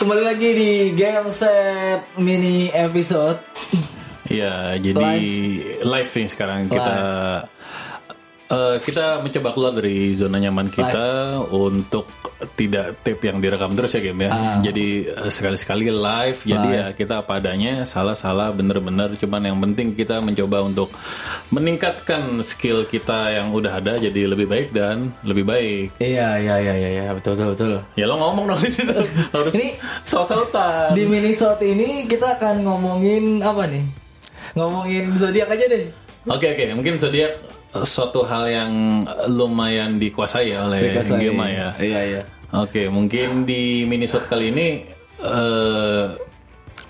Kembali lagi di Game Set Mini Episode. Iya, jadi live, nih sekarang. Kita eh, kita mencoba keluar dari zona nyaman kita untuk tidak tape yang direkam terus ya game ya. Jadi eh, sekali-sekali live, jadi ya kita apa adanya, salah-salah bener-bener. Cuman yang penting kita mencoba untuk meningkatkan skill kita yang udah ada jadi lebih baik dan lebih baik. Iya iya iya iya iya, betul betul betul Ya lo ngomong dong di situ harus Ini- saut-sautan. Di mini shot ini kita akan ngomongin apa nih? Ngomongin zodiak aja deh Oke oke, mungkin zodiak suatu hal yang lumayan dikuasai ya oleh Dikasih. Gema ya. Iya iya Oke, mungkin di minisode kali ini eh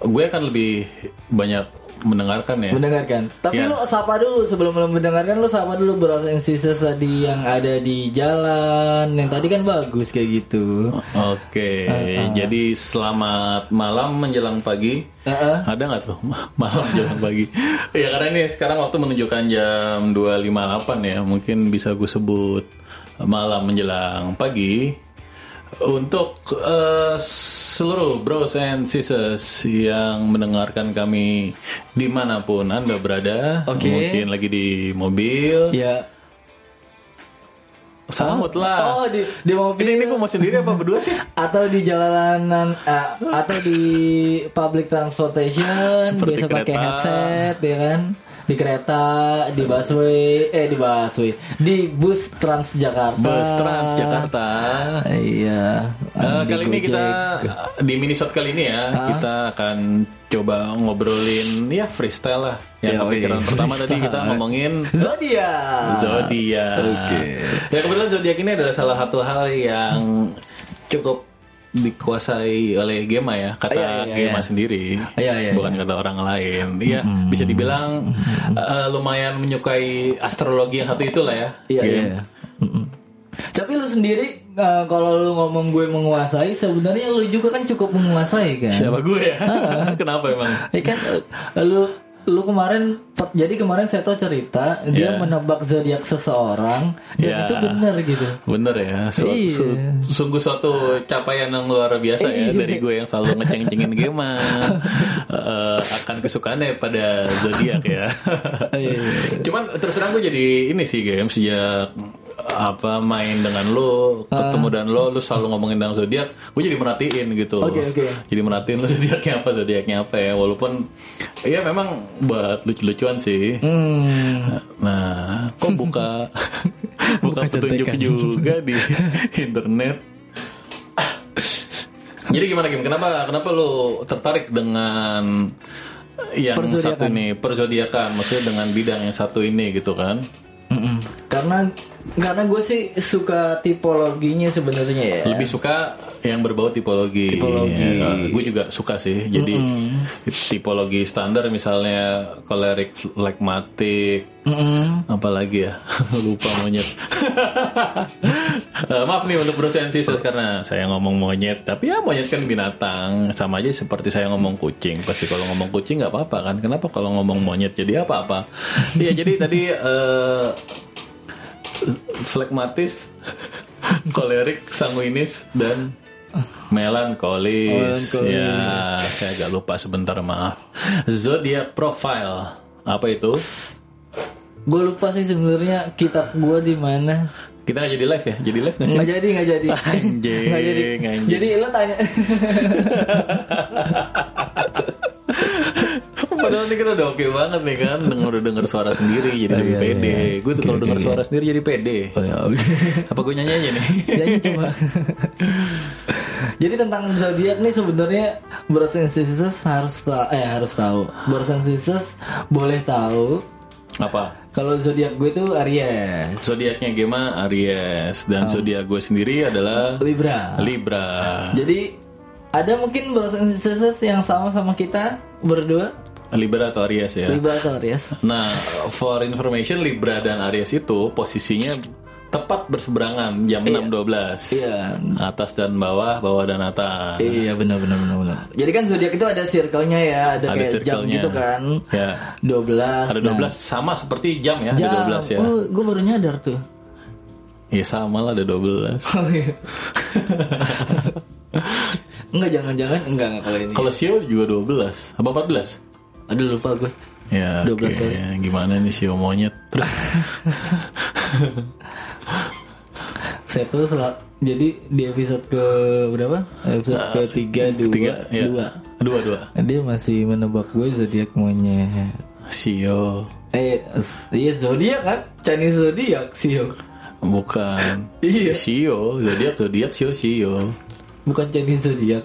gue akan lebih banyak mendengarkan ya. Mendengarkan Tapi Iya. lu sapa dulu sebelum lu mendengarkan Lu sapa dulu sisa tadi yang ada di jalan Yang tadi kan bagus kayak gitu Oke, jadi selamat malam menjelang pagi. Heeh. Ada nggak tuh malam menjelang pagi? ya karena ini sekarang waktu menunjukkan jam 2.58 ya. Mungkin bisa gue sebut malam menjelang pagi. Untuk eh, seluruh bros and sisters yang mendengarkan kami di mana pun anda berada, Oke. mungkin lagi di mobil, Ya sambut lah. Oh di, di mobil Ini ini gue mau sendiri apa berdua sih? atau di jalanan eh, atau di public transportation Seperti biasa pakai headset ya kan di kereta di busway eh di busway di bus Transjakarta Bus Trans Jakarta. iya Di kali ini kita di minisode kali ini ya kita akan coba ngobrolin ya freestyle lah. Yang Ya, kepikiran oke. pertama tadi kita ngomongin zodiak zodiak. Oke. Ya kebetulan zodiak ini adalah salah satu hal yang cukup dikuasai oleh Gema ya kata Iya, iya, Gema iya. sendiri Iya, iya, bukan kata orang lain. Iya bisa dibilang eh, lumayan menyukai astrologi yang satu itu lah ya Iya, iya. Mm-mm. Tapi lu sendiri eh, kalau lu ngomong gue menguasai, sebenarnya lu juga kan cukup menguasai kan? siapa gue ya? Kenapa emang? Ya kan? Lu lu kemarin jadi kemarin saya tahu cerita dia Iya. menebak zodiak seseorang dan Iya. itu benar gitu. Bener ya, Su- Iya. su- sungguh suatu capaian yang luar biasa ya Iya. dari gue yang selalu ngeceng-cengin Gema Eh, akan kesukaannya pada zodiak ya. Iya. Cuman terus terang gue jadi ini sih game sejak apa main dengan lo ketemu dan lo lu selalu ngomongin tentang zodiak gue jadi merhatiin gitu Oke, oke. jadi merhatiin lo zodiaknya apa zodiaknya apa ya walaupun ya memang buat lucu-lucuan sih Hmm. Nah, kok buka buka Buka petunjuk juga di internet? Jadi gimana Kim? Kenapa kenapa lu tertarik dengan yang satu ini perzodiakan? Maksudnya dengan bidang yang satu ini gitu kan? Karena karena gue sih suka tipologinya sebenarnya ya. Lebih suka yang berbau tipologi. Tipologi. Ya, gue juga suka sih. Jadi tipologi standar misalnya kolerik, flekmatik, Mm-mm. apalagi ya lupa monyet Eh, maaf nih untuk sisters karena saya ngomong monyet tapi ya monyet kan binatang sama aja seperti saya ngomong kucing pasti kalau ngomong kucing nggak apa-apa kan kenapa kalau ngomong monyet jadi apa-apa iya jadi tadi eh flekmatis kolerik sanguinis dan melankolis Melankolis. ya saya agak lupa sebentar maaf zodiac profile apa itu Gue lupa sih sebenarnya kitab gue di mana. Kita nggak jadi live ya? Jadi live nggak sih? Nggak jadi nggak jadi. Anjing, Nggak jadi. anjing. Jadi lo tanya. Padahal ini kita udah oke banget nih kan Denger udah denger suara sendiri jadi lebih iya, pede iya. Gue tuh kalau denger oke. suara sendiri jadi pede oh ya. oke. Apa gue nyanyi aja nih? Jadi cuma Jadi tentang zodiak nih sebenarnya Sisters harus tahu eh harus tahu. Sisters boleh tahu Apa? kalau zodiak gue itu Aries, Zodiaknya Gema Aries Dan Oh. zodiak gue sendiri adalah Libra. Libra Jadi ada mungkin Sisters yang sama sama kita berdua Libra atau Aries ya Libra atau Aries. Nah, for information Libra dan Aries itu posisinya tepat berseberangan jam 6.12 Iya. Atas dan bawah, bawah dan atas Iya benar benar benar benar. Jadi kan zodiak itu ada circle-nya ya, ada, Ada kayak jam gitu kan. Ya. 12. Ada 12 sama seperti jam ya, Nah, jam. ada 12 ya. Oh, gue baru nyadar tuh. Ya sama lah ada 12. Oh, iya. Enggak jangan-jangan enggak enggak kalau ini. Kalau Sio juga 12 apa 14? Aduh lupa gue. Ya, 12 oke. kali. Gimana nih monyet? Terus Saya tuh sel- jadi di episode ke berapa? Episode ke tiga dua ya. dua. Dua, dua. Dia masih menebak gue zodiak monyet. Sio. Eh, iya zodiak kan? Chinese zodiak sio. Bukan. Iya. Sio, zodiak zodiak Sio Sio. Bukan Chinese zodiak.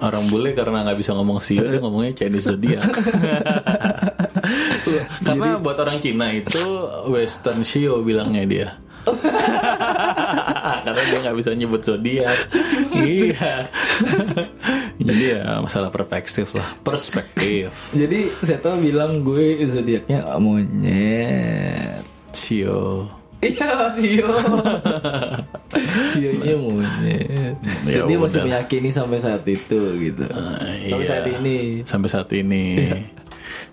Orang bule karena nggak bisa ngomong Sio dia ngomongnya Chinese zodiak. karena buat orang Cina itu Western Sio bilangnya dia. karena dia nggak bisa nyebut zodiak. iya. Jadi ya masalah perspektif lah. Perspektif. Jadi saya tuh bilang gue zodiaknya monyet. Sio. Iya sio. Sionya monyet. Ya Dia masih udah. meyakini sampai saat itu gitu. Ah, Sampai iya. saat ini. Sampai saat ini.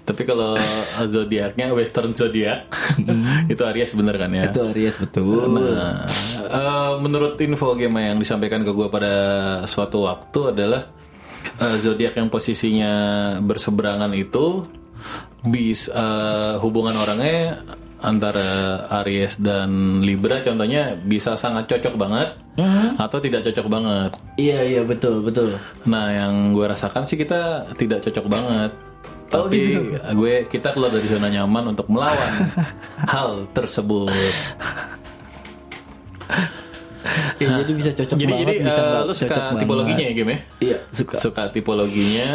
Tapi kalau zodiaknya Western zodiak itu Aries bener kan ya? Itu Aries betul. Nah, eh, menurut info game yang disampaikan ke gue pada suatu waktu adalah eh, zodiak yang posisinya berseberangan itu bis eh, hubungan orangnya antara Aries dan Libra contohnya bisa sangat cocok banget atau tidak cocok banget. Iya iya betul betul. Nah, yang gue rasakan sih kita tidak cocok banget. Oh, Tapi gitu. gue kita keluar dari zona nyaman untuk melawan hal tersebut. Ya, jadi bisa cocok Jadi banget jadi bisa eh, nggak lu cocok suka banget. tipologinya ya game ya? Iya suka. Suka tipologinya.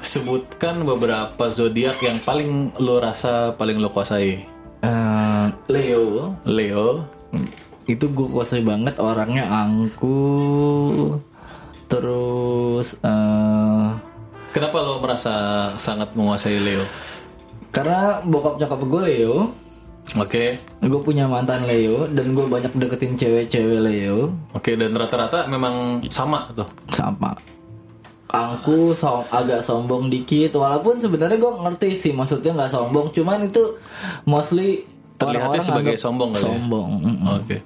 Sebutkan beberapa zodiak yang paling lo rasa paling lo kuasai. Eh, Leo Leo, itu gue kuasai banget orangnya angku. Terus eh kenapa lo merasa sangat menguasai Leo? karena bokap nyokap gue Leo, Oke, gue punya mantan Leo dan gue banyak deketin cewek-cewek Leo oke dan rata-rata memang sama tuh. sama. Angku som agak sombong dikit walaupun sebenarnya gue ngerti sih maksudnya nggak sombong cuman itu mostly Terlihatnya orang-orang sebagai sombong kali ya? sombong mm-mm. Oke,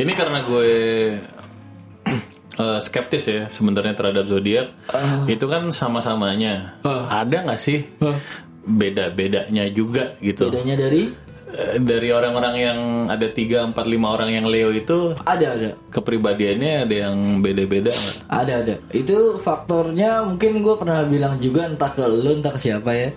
ini karena gue eh, skeptis ya sebenarnya terhadap zodiak. Itu kan sama-samanya. Ada nggak sih beda-bedanya juga gitu? bedanya dari Dari orang-orang yang ada 3, 4, 5 orang yang Leo itu ada ada kepribadiannya ada yang beda-beda nggak? Ada ada. Itu faktornya mungkin gue pernah bilang juga entah ke lu entah ke siapa ya.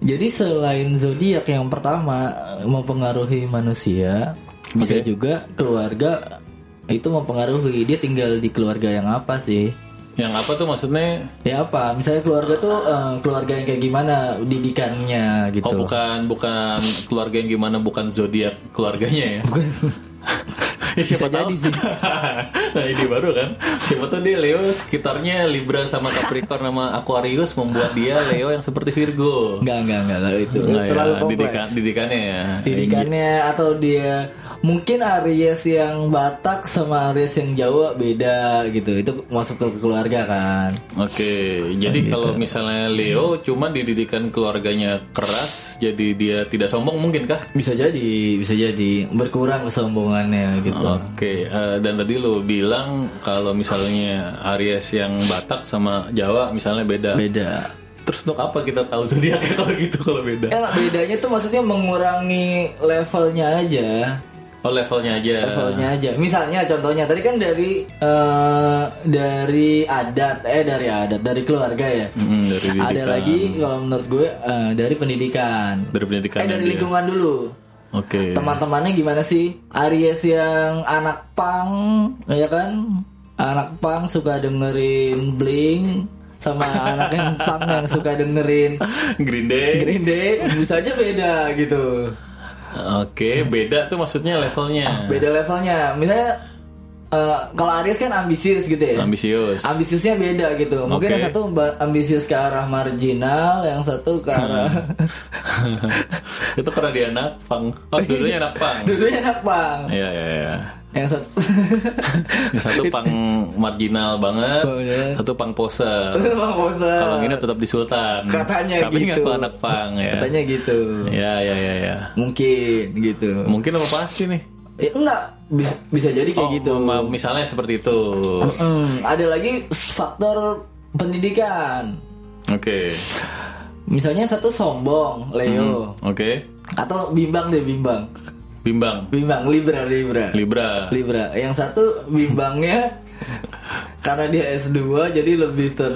Jadi selain zodiak yang pertama mempengaruhi manusia, bisa juga keluarga itu mempengaruhi. Dia tinggal di keluarga yang apa sih? Yang apa tuh maksudnya? Ya apa? Misalnya keluarga tuh eh, keluarga yang kayak gimana didikannya Oh gitu. bukan bukan keluarga yang gimana bukan zodiak keluarganya ya? Ya, Bisa jadi sih. nah ini baru kan. Siapa tuh dia Leo sekitarnya Libra sama Capricorn sama Aquarius membuat dia Leo yang seperti Virgo. Enggak enggak enggak kalau itu Nah, ya, terlalu kompleks. didikan, didikannya ya. didikannya atau dia mungkin Aries yang Batak sama Aries yang Jawa beda gitu. Itu masuk ke keluarga kan. Oke, jadi kalau misalnya Leo cuma dididikan keluarganya keras, jadi dia tidak sombong mungkin kah? bisa jadi bisa jadi. Berkurang kesombongannya gitu. Oke, eh, dan tadi lo bilang kalau misalnya Aries yang Batak sama Jawa misalnya beda. beda. Terus untuk apa kita tahu zodiaknya kalau gitu kalau beda? ya bedanya tuh maksudnya mengurangi levelnya aja Oh levelnya aja. levelnya aja. Misalnya contohnya tadi kan dari eh, dari adat eh dari adat dari keluarga ya. Hmm, dari ada lagi kalau menurut gue eh, dari pendidikan. Dari pendidikan eh dari lingkungan dulu. Oke. teman-temannya gimana sih? Aries yang anak pang ya kan? Anak pang suka dengerin bling sama anak yang pang yang suka dengerin Green Day. Green Day. Bisa aja beda gitu Oke, beda tuh maksudnya levelnya. beda levelnya misalnya eh, kalau Aries kan ambisius gitu ya Ambisius. ambisiusnya beda gitu mungkin Oke. yang satu ambisius ke arah marginal yang satu ke arah itu karena dia anak pang. Oh, dulunya anak pang. dulunya anak pang Iya, iya, iya. Yang satu satu pang marginal banget, Oh, iya. satu pang poser. Bang Bosa. Kalau gini tetap di Sultan. Katanya Tapi gitu. ngaku anak pang ya. katanya gitu Ya, ya, ya, ya. mungkin gitu Mungkin apa pasti nih? Eh, enggak bisa, bisa jadi kayak Oh, gitu. misalnya seperti itu. Mm, ada lagi faktor pendidikan. Oke. Misalnya satu sombong, Leo, Oke. atau bimbang deh bimbang, Bimbang. bimbang Libra Libra. Libra. Libra. Yang satu bimbangnya karena dia S2 jadi lebih ter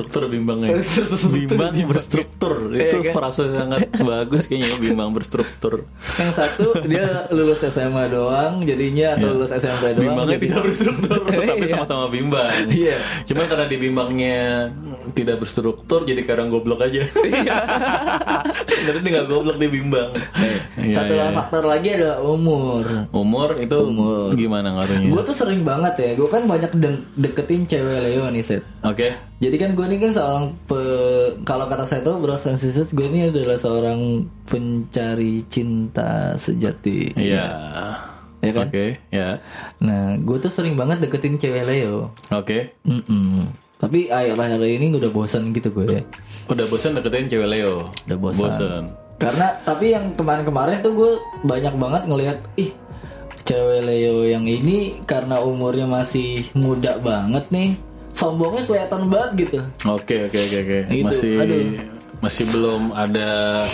Struktur bimbangnya. Bimbang berstruktur. Iya, Itu kan? frase sangat bagus kayaknya bimbang berstruktur. yang satu dia lulus SMA doang jadinya atau lulus SMP doang. Iya. Bimbangnya jadi- tidak berstruktur, tapi Iya. sama-sama bimbang. Iya. Cuma karena di bimbangnya tidak berstruktur, jadi kadang goblok aja. Sebenarnya dia nggak goblok dia bimbang. Iya, Satu iya, iya. faktor lagi adalah umur. Umur itu Umur. gimana ngaruhnya? Gue tuh sering banget ya, gue kan banyak de- deketin cewek Leo nih set. Oke. Jadi kan gue ini kan seorang pe- kalau kata saya tuh Bros and Sisters gue ini adalah seorang pencari cinta sejati. Iya. Ya kan? Oke, ya. Nah, gue tuh sering banget deketin cewek Leo. Oke. Mm-mm. Tapi akhir-akhir ini udah bosan gitu gue ya. Udah bosan deketin cewek Leo. Udah bosan. Bosan. Karena tapi yang kemarin-kemarin tuh gue banyak banget ngelihat ih cewek Leo yang ini karena umurnya masih muda banget nih. Sombongnya kelihatan banget gitu. Oke, oke, oke, oke. Gitu, Masih aduh. masih belum ada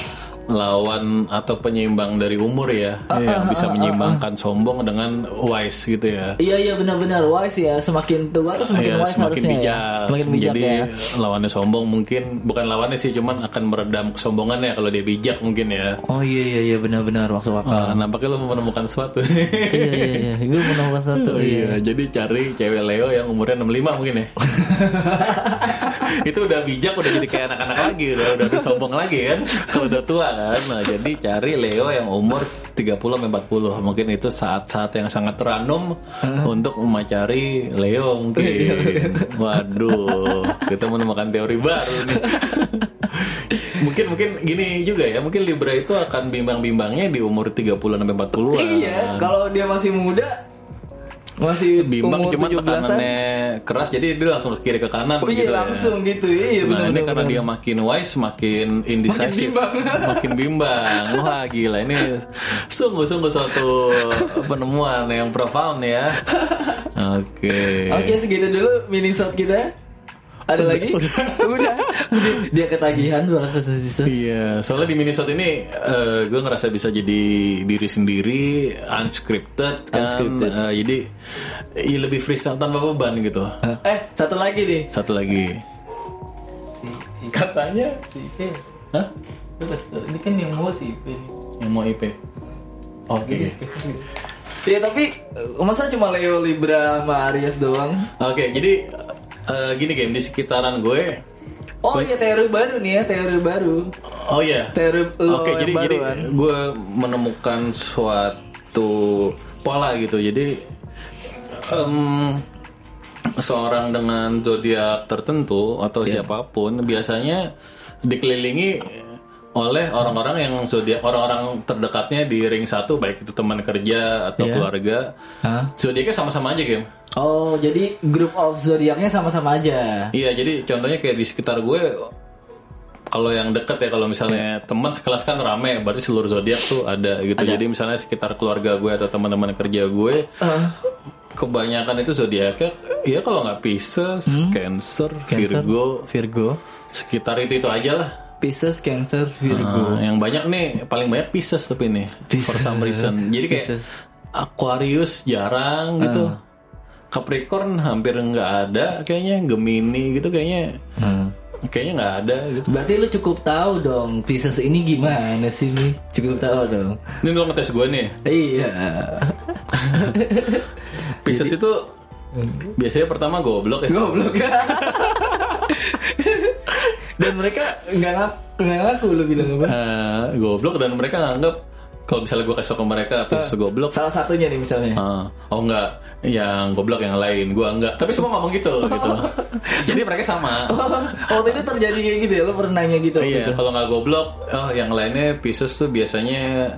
lawan atau penyeimbang dari umur ya, Ah, yang bisa menyeimbangkan sombong dengan wise gitu ya. Iya iya benar-benar wise ya. Semakin tua tuh semakin Iya, wise semakin harusnya bijak. ya. Semakin bijak Jadi ya. lawannya sombong mungkin bukan lawannya sih, cuman akan meredam kesombongannya kalau dia bijak mungkin ya. Oh iya iya iya benar-benar masuk akal. Wah, nampaknya lo menemukan sesuatu. iya iya iya. Gue menemukan satu. iya. Iya, jadi cari cewek Leo yang umurnya 65 mungkin ya. itu udah bijak, udah jadi kayak anak-anak lagi, udah udah sombong lagi kan. Kalau udah tua kan. Nah, jadi cari Leo yang umur 30 sampai 40. Mungkin itu saat-saat yang sangat random untuk memacari Leo mungkin. Waduh, kita menemukan teori baru nih. mungkin mungkin gini juga ya, mungkin Libra itu akan bimbang-bimbangnya di umur 30 sampai 40-an. Iya, kalau dia masih muda masih bimbang 17-an. tekanannya keras jadi dia langsung ke kiri ke kanan Oh gitu iya ya. langsung gitu. Iya Nah benar ini benar, karena benar. dia makin wise, makin indecisive, bimbang. makin bimbang. Wah gila ini sungguh-sungguh suatu penemuan yang profound ya. Oke. Oke segitu dulu minisode kita. Ada lagi? Udah. Dia ketagihan rasa sisa. Iya, soalnya di Minnesota ini eh, gue ngerasa bisa jadi diri sendiri, unscripted, kan, Unscripted. Eh, jadi iya, lebih freestyle tanpa beban gitu. Eh satu lagi nih. Satu lagi, Si katanya, si Ipe. hah? Ini kan yang mau si Ipe nih. Yang mau IP? Oke. Iya tapi eh, masa cuma Leo Libra sama Aries doang? Oke, jadi eh, gini game di sekitaran gue. Oh iya teori baru nih ya teori baru. Oh iya. Teori lo Oke, jadi baru jadi kan? gue menemukan suatu pola gitu. Jadi em, seorang dengan zodiak tertentu atau Iya. siapa pun biasanya dikelilingi oleh orang-orang yang zodiak orang-orang terdekatnya di ring satu baik itu teman kerja atau Iya. keluarga. Hah? Zodiaknya sama-sama aja game. Oh jadi group of zodiaknya sama-sama aja. Iya, jadi contohnya kayak di sekitar gue kalau yang deket ya kalau misalnya teman sekelas kan rame berarti seluruh zodiak tuh ada gitu. Jadi misalnya sekitar keluarga gue atau teman-teman kerja gue Ah. kebanyakan itu zodiaknya ya kalau nggak Pisces, Cancer, Cancer, Virgo, Virgo, sekitar itu itu aja lah. Pisces, Cancer, Virgo. Nah, yang banyak nih paling banyak Pisces tapi nih for Pisces. some reason. Jadi kayak Pisces. Aquarius jarang gitu. Capricorn hampir nggak ada kayaknya, Gemini gitu kayaknya. Hmm. Kayaknya nggak ada gitu. Berarti lu cukup tahu dong Pisces ini gimana sih nih? Cukup tahu dong. Ini lo ngetes gue nih. Iya. Pisces itu biasanya pertama goblok ya. Goblok. Dan mereka nggak ngaku, ngaku lu bilang apa? Eh, goblok dan mereka nganggap kalau misalnya gue kasih tau ke mereka Pisces goblok. Salah satunya nih misalnya. ah, oh enggak, yang goblok yang lain, gue enggak. Tapi semua ngomong gitu, gitu. Jadi mereka sama. Oh, waktu itu terjadi kayak gitu ya? Lu pernah nanya gitu? Iya, itu? kalau nggak goblok, oh yang lainnya Pisces tuh biasanya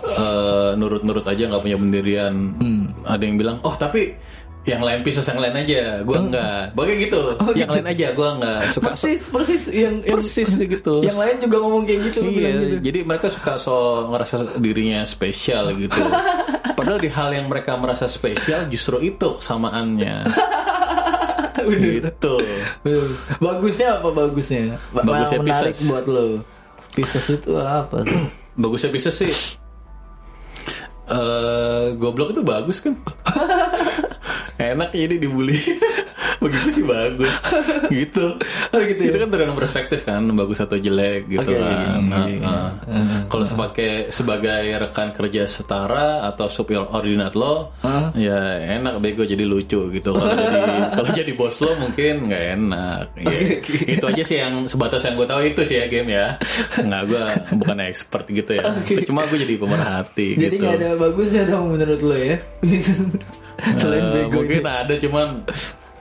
eh, nurut-nurut aja nggak punya pendirian. Hmm. Ada yang bilang, oh tapi yang lain Pisces yang lain aja, gue enggak. Bagai gitu, Oh, yang gitu. lain aja, gue enggak suka. Persis, persis yang, yang Persis gitu. yang lain juga ngomong kayak gitu. Iya, gitu. jadi mereka suka so ngerasa dirinya spesial gitu. Padahal di hal yang mereka merasa spesial justru itu kesamaannya. gitu. Bagusnya apa bagusnya? Ba- Bagusnya menarik Pisces. buat lo. Pisces itu apa sih? Bagusnya bisa sih. eh goblok itu bagus kan? Enak jadi dibully. Begitu sih bagus. gitu. Oh, gitu ya? Itu kan tergantung perspektif kan, bagus atau jelek gitu Oke, kan. oke, Nah, oke. nah. Kalau sebagai sebagai rekan kerja setara atau subordinat lo, ya enak bego jadi lucu gitu. Kalau jadi kalau jadi bos lo mungkin nggak enak. Ya, Itu aja sih yang sebatas yang gue tahu itu sih ya game ya. Nggak gue bukan expert gitu ya. Cuma gue jadi pemerhati Jadi gitu. nggak ada bagusnya dong menurut lo ya? Selain Eh, bego mungkin itu. ada cuman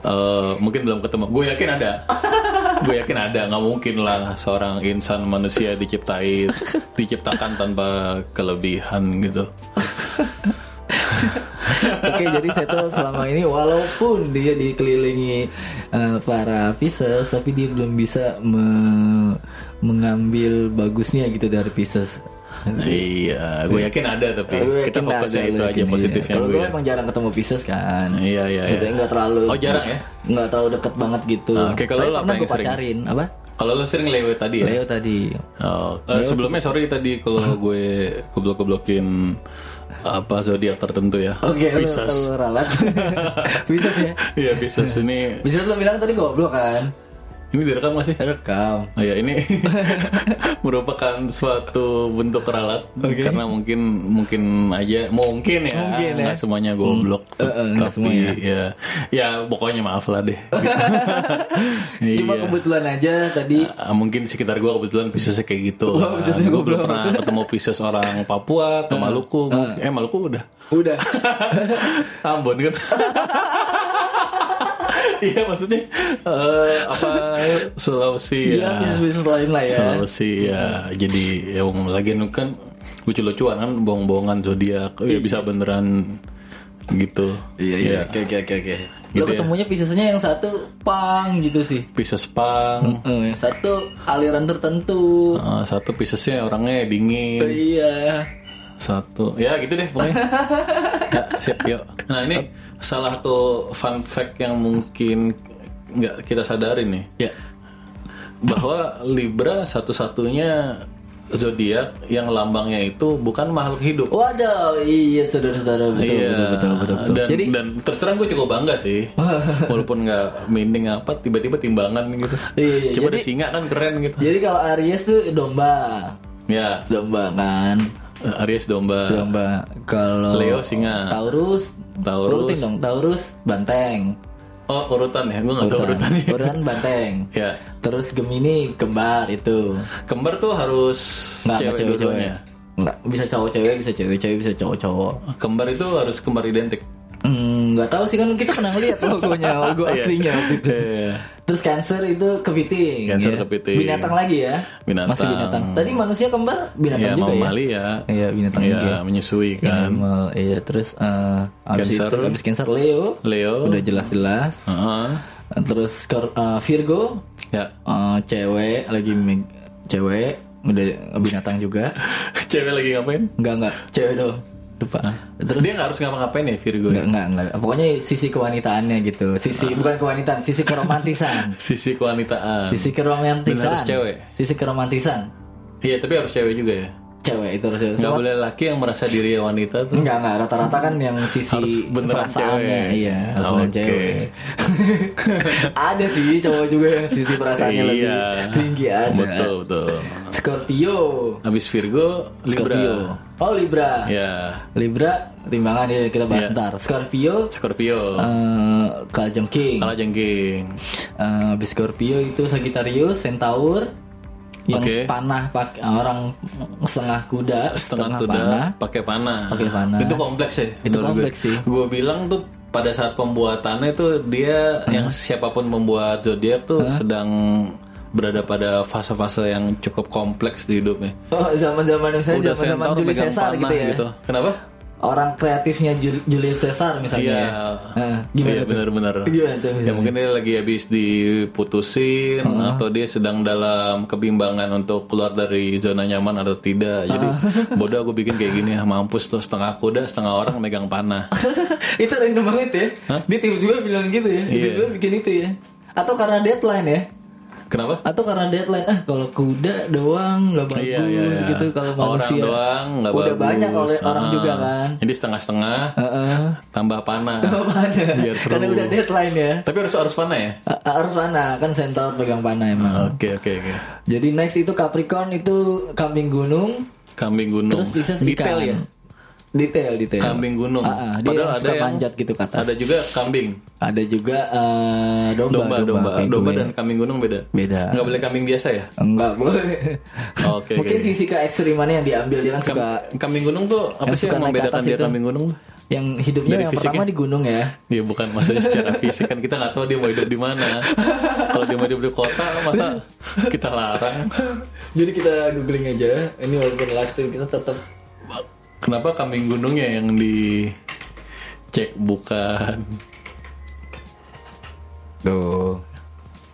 eh, mungkin belum ketemu. Gue yakin ada. Gue yakin ada. Nggak mungkin lah seorang insan manusia diciptain diciptakan tanpa kelebihan gitu. Oke, jadi saya tuh selama ini walaupun dia dikelilingi eh, para Pisces, tapi dia belum bisa me- mengambil bagusnya gitu dari Pisces. Iya, gue yakin ada tapi Gue kita yakin fokusnya itu aja yakin, positifnya iya. Kalau gue. emang jarang ketemu Pisces kan. Iya iya. Maksudnya iya. nggak terlalu Oh, jarang ya? nggak terlalu deket banget gitu. Oke, kalau lu apa yang gue sering? pacarin apa? Kalau lo sering lewat tadi ya. Leo tadi. Oh, eh, sebelumnya sorry tadi kalau gue goblok-goblokin apa zodiak tertentu ya. Oke, lu Pisces. lu ralat. Pisces ya. Iya Pisces ini Pisces lo bilang tadi goblok kan? Ini direkam masih? Rekam. Oh ya ini merupakan suatu bentuk ralat Oke. karena mungkin mungkin aja mungkin ya Mungkin ya. nggak semuanya goblok Eh, eh, nggak tapi semuanya. ya ya pokoknya maaf lah deh Cuma Iya. kebetulan aja tadi Ah, mungkin sekitar gua kebetulan Piscesnya kayak gitu Piscesnya Gua belum pernah ketemu Pisces orang Papua atau Maluku mungkin- eh Maluku udah udah. Ambon kan Iya maksudnya eh, apa Sulawesi Iya, ya bisnis-bisnis lain lah ya. Sulawesi ya jadi yang lagi kan lucu-lucuan kan bohong-bohongan zodiak ya bisa beneran gitu Iya iya, oke oke oke oke. Lo Gitu ya. ketemunya Piscesnya yang satu pang gitu sih. Pisces pang yang satu aliran tertentu. eh, satu Piscesnya orangnya dingin Iya. Satu ya gitu deh pokoknya ya siap yuk nah ini salah satu fun fact yang mungkin nggak kita sadari nih Ya. bahwa Libra satu-satunya zodiak yang lambangnya itu bukan makhluk hidup Waduh, iya saudara-saudara betul, Iya, betul betul betul betul. Dan, Jadi dan terus terang gue cukup bangga sih, walaupun nggak mining apa, tiba-tiba timbangan gitu. Iya, Coba jadi- ada singa kan keren gitu. jadi kalau Aries tuh domba. Ya, Domba kan. Aries domba, Domba. Kalau Leo singa, Taurus Taurus. Urutin dong, Taurus banteng. oh urutan ya, gue nggak tahu Urutan, urutan banteng. Ya, Terus Gemini kembar itu. kembar tuh harus Nggak, cewek nggak cewek-cewek. dua-duanya. Nggak, bisa cowok cewek, bisa cewek cewek, bisa cowok cowok. Kembar itu harus kembar identik. Hmm, nggak tahu sih kan kita pernah lihat logonya, logo Iya. aslinya waktu itu. Iya. Terus Cancer itu kepiting. Cancer ya. kepiting. Binatang lagi ya? Binatang. Masih binatang. Tadi manusia kembar binatang Ya, juga ya? ya. Iya, binatang Ya, juga. menyusui kan. Animal, iya. Terus eh abis Cancer. itu abis Cancer Leo, Leo. udah jelas-jelas. Heeh. Terus Skor- eh, Virgo, Ya, eh, cewek lagi cewek udah binatang juga. cewek lagi ngapain? Enggak enggak, cewek dong. Lupa. Terus Dia nggak harus ngapa-ngapain ya Virgo. enggak, enggak enggak. Pokoknya sisi kewanitaannya gitu. Sisi bukan kewanitaan, sisi keromantisan. Sisi kewanitaan. Sisi keromantisan. Dan harus cewek. Sisi keromantisan. Iya, tapi harus cewek juga ya. Cewek itu harus cewek. Nggak boleh laki yang merasa diri wanita tuh. Enggak enggak rata-rata kan yang sisi Harus beneran perasaannya cewek. iya harus Oke. beneran cewek. ada sih cowok juga yang sisi perasaannya lebih Iya. tinggi ada. Betul, betul. Scorpio. Habis Virgo, Libra. Scorpio. Oh Libra. Ya, Libra timbangan ya kita bahas Iya. ntar. Scorpio Scorpio. eh Kalajengking. Kalah jengking. Eh, habis Scorpio itu Sagittarius, Centaur yang Oke. panah pakai orang setengah kuda, Setengah panah. kuda pakai panah. Pakai panah. Itu kompleks ya. Itu kompleks gue. sih. Gue bilang tuh pada saat pembuatannya tuh dia yang siapa pun membuat zodiak tuh sedang berada pada fase-fase yang cukup kompleks di hidupnya. Oh zaman-zaman misalnya zaman-zaman Julius Caesar gitu ya. Kenapa? orang kreatifnya Jul- Julius Caesar misalnya. Iya. ya. Nah, gimana Iya benar-benar. Gimana tuh Ya mungkin dia lagi habis diputusin atau dia sedang dalam kebimbangan untuk keluar dari zona nyaman atau tidak. Jadi bodoh aku bikin kayak gini, mampus tuh setengah kuda, setengah orang megang panah. itu random banget ya. Dia tiba-tiba bilang gitu ya. Iya. Tiba-tiba bikin itu ya. Atau karena deadline ya. Kenapa? Atau karena deadline ah kalau kuda doang nggak bagus Iya, iya, iya. gitu kalau Orang manusia. doang nggak Udah bagus. banyak oleh orang Ah. juga kan. Jadi setengah-setengah Heeh. tambah panah. Mana? Biar seru. Karena udah deadline ya. Tapi harus harus panah ya? A- harus mana kan centaur pegang panah emang. Oke oke oke. Jadi next itu Capricorn itu kambing gunung, Kambing gunung. terus bisa Detail ya. Detail, detail. Kambing gunung. Ah, ah, dia Padahal ada suka yang panjat gitu ke atas. Ada juga kambing. Ada juga eh, domba, Domba, domba, kayak domba gue. dan kambing gunung beda. beda. Nggak boleh kambing biasa ya? Enggak boleh. Oke, Mungkin oke. sisi ke ekstrimannya yang diambil dia kan suka Kambing gunung tuh apa sih yang membedakan dia itu. kambing gunung? yang hidupnya Dari yang fisiknya? pertama di gunung ya. Iya bukan maksudnya secara fisik kan kita nggak tahu dia mau hidup di mana. Kalau dia mau hidup di kota masa kita larang. Jadi kita googling aja. Ini walaupun live stream kita tetap Kenapa kambing gunungnya yang dicek bukan? tuh.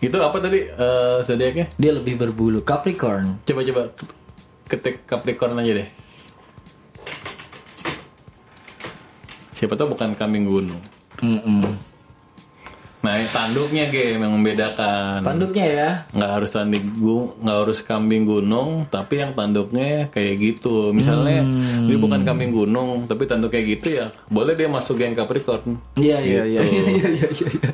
Itu apa tadi eh zodiaknya? Dia lebih berbulu Capricorn. Coba coba ketik Capricorn aja deh. Siapa tahu bukan kambing gunung. Mm-mm. Nah, tanduknya game yang membedakan. Tanduknya ya. nggak harus gu- nggak harus kambing gunung tapi yang tanduknya kayak gitu misalnya Hmm. dia bukan kambing gunung tapi tanduk kayak gitu ya boleh dia masuk geng Capricorn Iya iya iya Gitu. iya iya iya. iya.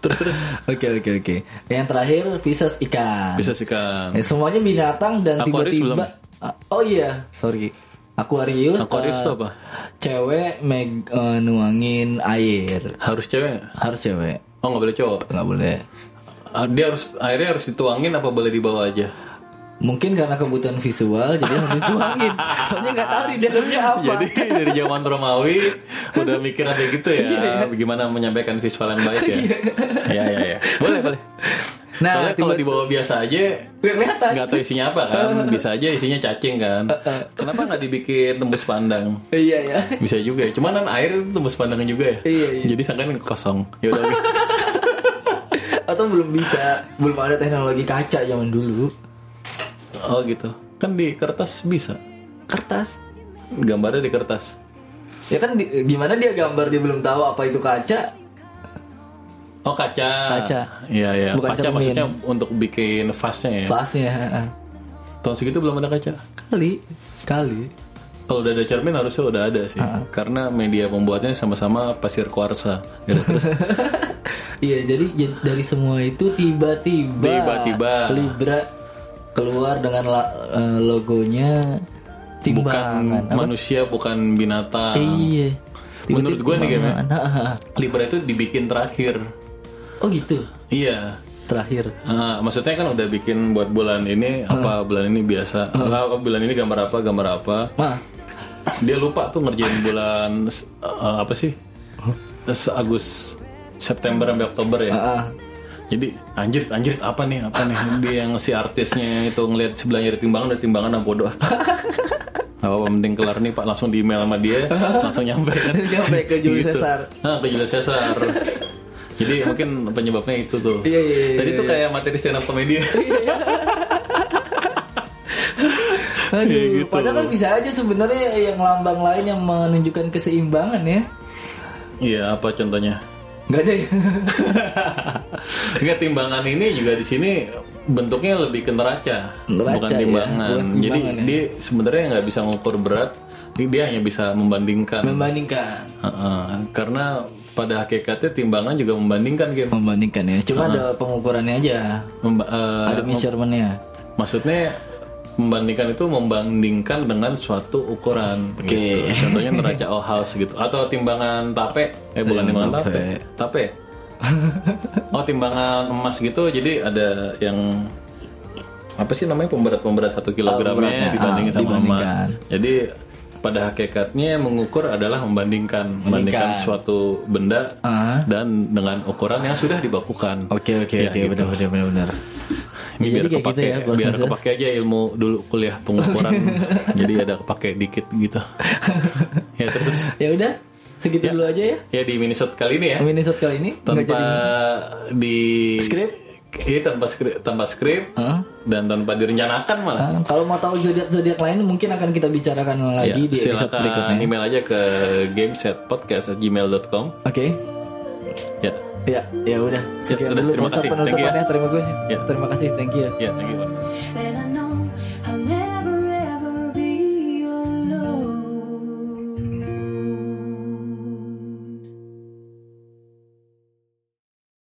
terus terus Oke oke oke. Yang terakhir Pisces ikan. bisa sih kan Ya, semuanya binatang dan tiba-tiba. Ah, oh iya, sorry. Aquarius. Aquarius itu apa Cewek meg eh, nuangin air. harus cewek? Harus cewek, oh nggak boleh cowok nggak boleh. Ah, dia harus airnya harus dituangin apa boleh dibawa aja Mungkin karena kebutuhan visual jadi harus dituangin. Soalnya nggak tahu di dalamnya apa. jadi dari zaman Romawi udah mikir kayak gitu ya bagaimana menyampaikan visual yang baik ya ya ya ya boleh boleh Nah, Soalnya kalau dibawa biasa aja Nggak kelihatan. nggak tahu isinya apa kan bisa aja isinya cacing kan kenapa nggak dibikin tembus pandang Iya ya. bisa juga ya cuman kan air itu tembus pandang juga ya Iya, iya. jadi sangkan kosong ya udah. Atau belum bisa, belum ada teknologi kaca zaman dulu. oh gitu kan di kertas bisa Kertas. gambarnya di kertas Ya kan di- gimana dia gambar dia belum tahu apa itu kaca. Oh kaca Kaca. iya iya Bukan kaca cermin. maksudnya untuk bikin vasnya ya heeh. tahun segitu belum ada kaca Kali, kali. kalau udah ada cermin harusnya udah ada sih karena media pembuatnya sama-sama pasir kuarsa gitu terus Iya, jadi dari semua itu tiba-tiba Tiba-tiba. Libra keluar dengan la- eh, logonya bukan timbangan. Apa? manusia bukan binatang Iya. Menurut gue nih timbangan. Libra itu dibikin terakhir. Oh gitu. Iya. Terakhir. Ah, maksudnya kan udah bikin buat bulan ini apa bulan ini biasa. Apa bulan ini gambar apa gambar apa. Mah, Dia lupa tuh ngerjain bulan eh, apa sih? Se- Agus September sampai Oktober ya. ah, Jadi anjir anjir apa nih apa nih dia yang si artisnya itu ngeliat sebelahnya ada timbangan ada timbangan ah bodoh. Gak apa penting kelar nih pak langsung di email sama dia langsung nyampe kan. Nyampe ke Julius Caesar. Nah, ke Julius Caesar. Jadi mungkin penyebabnya itu tuh. Iya, iya, iya, Tadi tuh kayak materi stand up komedi. aduh. Iya, gitu. Padahal kan bisa aja sebenarnya yang lambang lain yang menunjukkan keseimbangan ya. Iya, apa contohnya? Gak ada ya. Enggak timbangan ini juga di sini bentuknya lebih ke neraca, Neraca, bukan ya, timbangan. bukan Jadi ya. dia sebenarnya nggak bisa ngukur berat, dia hanya bisa membandingkan. Membandingkan. Heeh, karena pada hakikatnya timbangan juga membandingkan game. Membandingkan ya. Cuma ada pengukurannya aja. Memba- eh, Ada measurementnya. Maksudnya membandingkan itu membandingkan dengan suatu ukuran gitu. Contohnya neraca oh house gitu atau timbangan tape eh bukan timbangan tape. tape. Tape. oh timbangan emas gitu jadi ada yang apa sih namanya pemberat-pemberat satu kilogramnya beratnya. dibandingin Ah, sama emas. Jadi pada hakikatnya mengukur adalah membandingkan membandingkan suatu benda Ah. dan dengan ukuran yang sudah dibakukan. Oke oke Ya, oke gitu. benar benar benar benar. Ini jadi biar kepake, gitu ya biar Noses. kepake aja ilmu dulu kuliah pengukuran. jadi ada kepake dikit gitu. ya terus, terus. Ya udah, segitu dulu aja ya. Ya di minisode kali ini ya. Minisode kali ini Tanpa jadi di Skrip? Iya tanpa skrip, tanpa skrip Hah? dan tanpa direncanakan malah. Nah, kalau mau tahu zodiak zodiak lain mungkin akan kita bicarakan Ya, lagi di episode silakan berikutnya. email aja ke gamesetpodcast@gmail.com. Oke. Ya, Ya, ya udah. Sekian udah, dulu terima masa kasih. Ya. Terima kasih. Ya. Terima kasih. Thank you. ya, thank you.